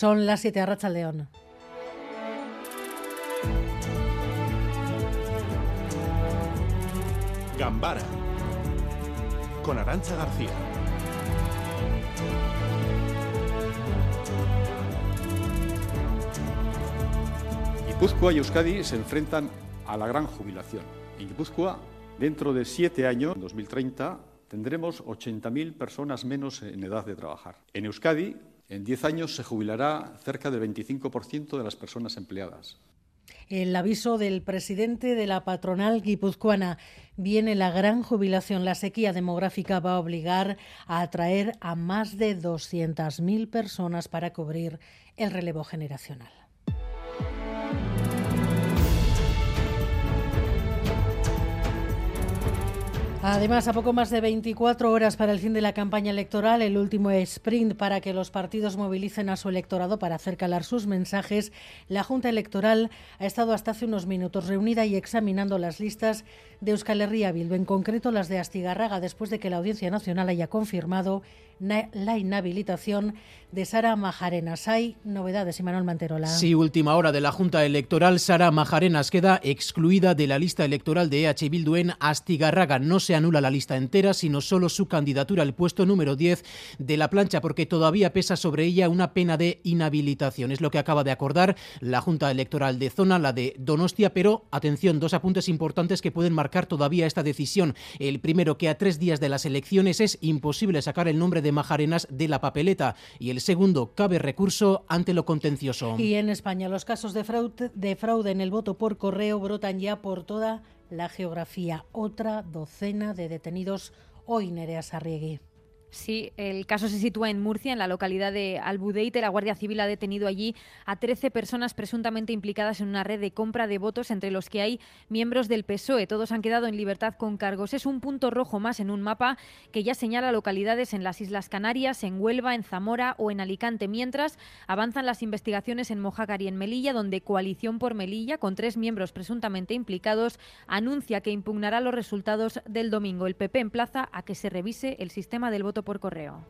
Son las 7 a Racha León. Gambara con Arancha García. Guipúzcoa y Euskadi se enfrentan a la gran jubilación. En Guipúzcoa, dentro de siete años, en 2030, tendremos 80.000 personas menos en edad de trabajar. En Euskadi, en 10 años se jubilará cerca del 25% de las personas empleadas. El aviso del presidente de la patronal guipuzcoana. Viene la gran jubilación. La sequía demográfica va a obligar a atraer a más de 200.000 personas para cubrir el relevo generacional. Además, a poco más de 24 horas para el fin de la campaña electoral, el último sprint para que los partidos movilicen a su electorado para hacer calar sus mensajes, la Junta Electoral ha estado hasta hace unos minutos reunida y examinando las listas de Euskal Herria Bildu, en concreto las de Astigarraga, después de que la Audiencia Nacional haya confirmado la inhabilitación de Sara Majarenas. Hay novedades, Manuel Manterola. Sí, última hora de la Junta Electoral. Sara Majarenas queda excluida de la lista electoral de EH Bildu en Astigarraga. No se anula la lista entera, sino solo su candidatura al puesto número 10 de la plancha, porque todavía pesa sobre ella una pena de inhabilitación. Es lo que acaba de acordar la Junta Electoral de Zona, la de Donostia, pero atención, dos apuntes importantes que pueden marcar todavía esta decisión. El primero, que a tres días de las elecciones es imposible sacar el nombre de Majarenas de la papeleta y el segundo cabe recurso ante lo contencioso. Y en España los casos de fraude, de fraude en el voto por correo brotan ya por toda la geografía. Otra docena de detenidos hoy, Nerea Sarriegui. Sí, el caso se sitúa en Murcia, en la localidad de Albudeite. La Guardia Civil ha detenido allí a 13 personas presuntamente implicadas en una red de compra de votos, entre los que hay miembros del PSOE. Todos han quedado en libertad con cargos. Es un punto rojo más en un mapa que ya señala localidades en las Islas Canarias, en Huelva, en Zamora o en Alicante, mientras avanzan las investigaciones en Mojácar y en Melilla, donde Coalición por Melilla, con tres miembros presuntamente implicados, anuncia que impugnará los resultados del domingo. El PP emplaza a que se revise el sistema del voto por correo.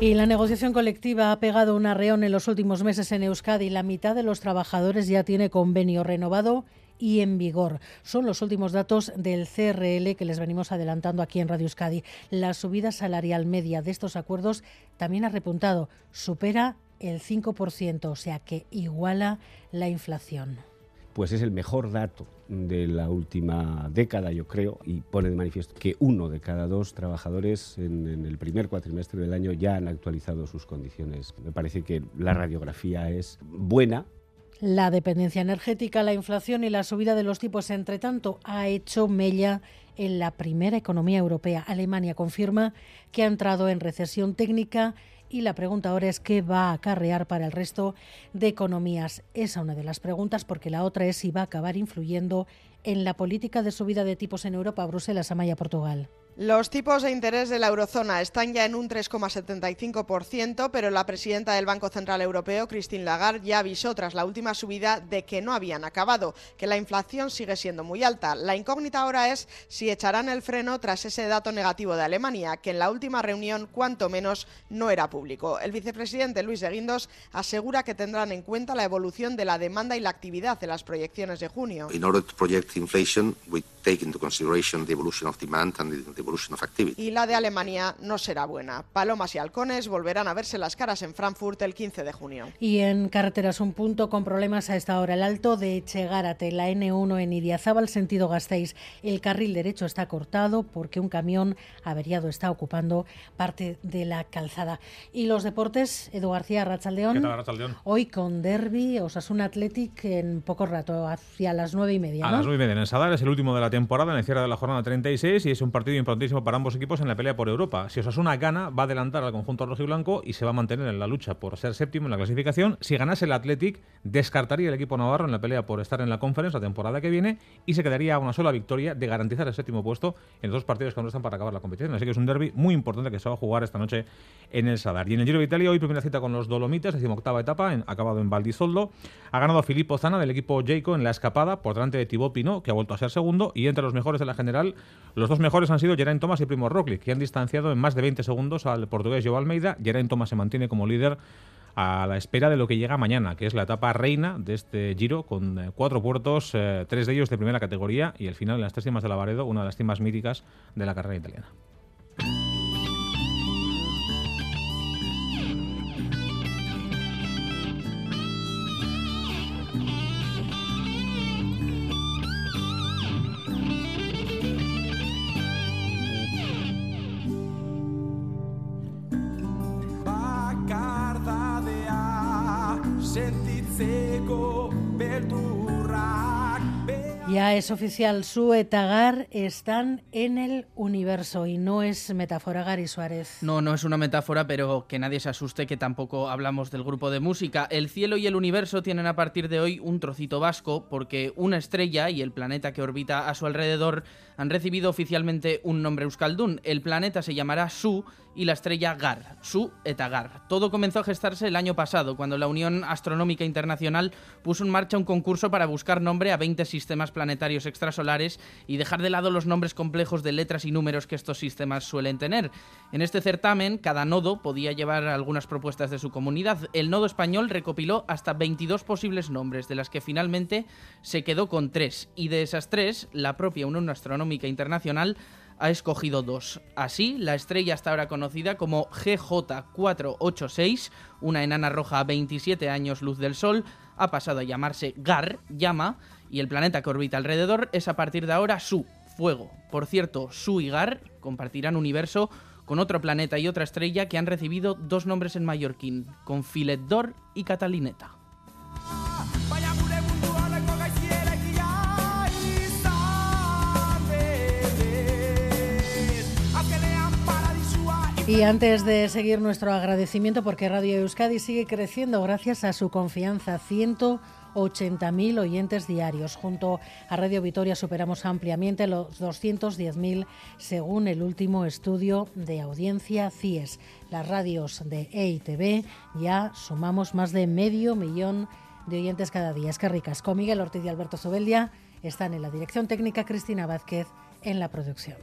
Y la negociación colectiva ha pegado un arreón en los últimos meses en Euskadi. La mitad de los trabajadores ya tiene convenio renovado y en vigor. Son los últimos datos del CRL que les venimos adelantando aquí en Radio Euskadi. La subida salarial media de estos acuerdos también ha repuntado, supera el 5%, o sea que iguala la inflación pues es el mejor dato de la última década, yo creo, y pone de manifiesto que uno de cada dos trabajadores en, el primer cuatrimestre del año ya han actualizado sus condiciones. Me parece que la radiografía es buena. La dependencia energética, la inflación y la subida de los tipos, entre tanto, ha hecho mella en la primera economía europea. Alemania confirma que ha entrado en recesión técnica y la pregunta ahora es qué va a acarrear para el resto de economías. Esa es una de las preguntas porque la otra es si va a acabar influyendo en la política de subida de tipos en Europa, Bruselas, Amaya, Portugal. Los tipos de interés de la eurozona están ya en un 3,75%, pero la presidenta del Banco Central Europeo, Christine Lagarde, ya avisó tras la última subida de que no habían acabado, que la inflación sigue siendo muy alta. La incógnita ahora es si echarán el freno tras ese dato negativo de Alemania, que en la última reunión cuanto menos no era público. El vicepresidente Luis de Guindos asegura que tendrán en cuenta la evolución de la demanda y la actividad en las proyecciones de junio. Y la de Alemania no será buena. Palomas y halcones volverán a verse las caras en Frankfurt el 15 de junio. Y en carreteras un punto con problemas a esta hora. El alto de Echegárate, la N1 en Idiazábal, sentido Gasteiz. El carril derecho está cortado porque un camión averiado está ocupando parte de la calzada. Y los deportes, Edu García, Rachaldeón. Hoy con Derby, Osasuna Athletic en poco rato, hacia las nueve y media. A las nueve y media. En el Sadar es el último de la temporada, en el cierre de la jornada 36 y es un partido importante para ambos equipos en la pelea por Europa. Si Osasuna gana, va a adelantar al conjunto rojo y se va a mantener en la lucha por ser séptimo en la clasificación. Si ganase el Athletic, descartaría el equipo navarro en la pelea por estar en la Conference la temporada que viene y se quedaría a una sola victoria de garantizar el séptimo puesto en los dos partidos que aún están para acabar la competición. Así que es un derby muy importante que se va a jugar esta noche en el Sadar. Y en el Giro de Italia, hoy primera cita con los Dolomites, octava etapa, en, acabado en Valdisoldo. Ha ganado Filippo Zana del equipo Jayco en la escapada por delante de Thibaut Pinot, que ha vuelto a ser segundo. Y entre los mejores de la general, los dos mejores han sido Geraint Thomas y Primo Roglic, que han distanciado en más de 20 segundos al portugués Joao Almeida. Geraint Thomas se mantiene como líder a la espera de lo que llega mañana, que es la etapa reina de este Giro, con eh, cuatro puertos, eh, tres de ellos de primera categoría, y el final en las tres cimas de la Varedo, una de las cimas míticas de la carrera italiana. Ya es oficial, su etagar están en el universo y no es metáfora, Gary Suárez. No, no es una metáfora, pero que nadie se asuste que tampoco hablamos del grupo de música. El cielo y el universo tienen a partir de hoy un trocito vasco porque una estrella y el planeta que orbita a su alrededor han recibido oficialmente un nombre euskaldun. El planeta se llamará Su y la estrella Gar, Su etagar. Todo comenzó a gestarse el año pasado, cuando la Unión Astronómica Internacional puso en marcha un concurso para buscar nombre a 20 sistemas planetarios extrasolares y dejar de lado los nombres complejos de letras y números que estos sistemas suelen tener. En este certamen, cada nodo podía llevar algunas propuestas de su comunidad. El nodo español recopiló hasta 22 posibles nombres, de las que finalmente se quedó con tres, y de esas tres, la propia Unión Astronómica Internacional ha escogido dos. Así, la estrella hasta ahora conocida como GJ486, una enana roja a 27 años luz del Sol, ha pasado a llamarse GAR, llama, y el planeta que orbita alrededor es a partir de ahora Su, fuego. Por cierto, Su y GAR compartirán universo con otro planeta y otra estrella que han recibido dos nombres en mallorquín, con Filetdor y Catalineta. Y antes de seguir nuestro agradecimiento, porque Radio Euskadi sigue creciendo gracias a su confianza, 180.000 oyentes diarios. Junto a Radio Vitoria superamos ampliamente los 210.000 según el último estudio de audiencia CIES. Las radios de EITB ya sumamos más de medio millón de oyentes cada día. Es que ricas. Con Miguel Ortiz y Alberto Sobeldia están en la dirección técnica, Cristina Vázquez en la producción.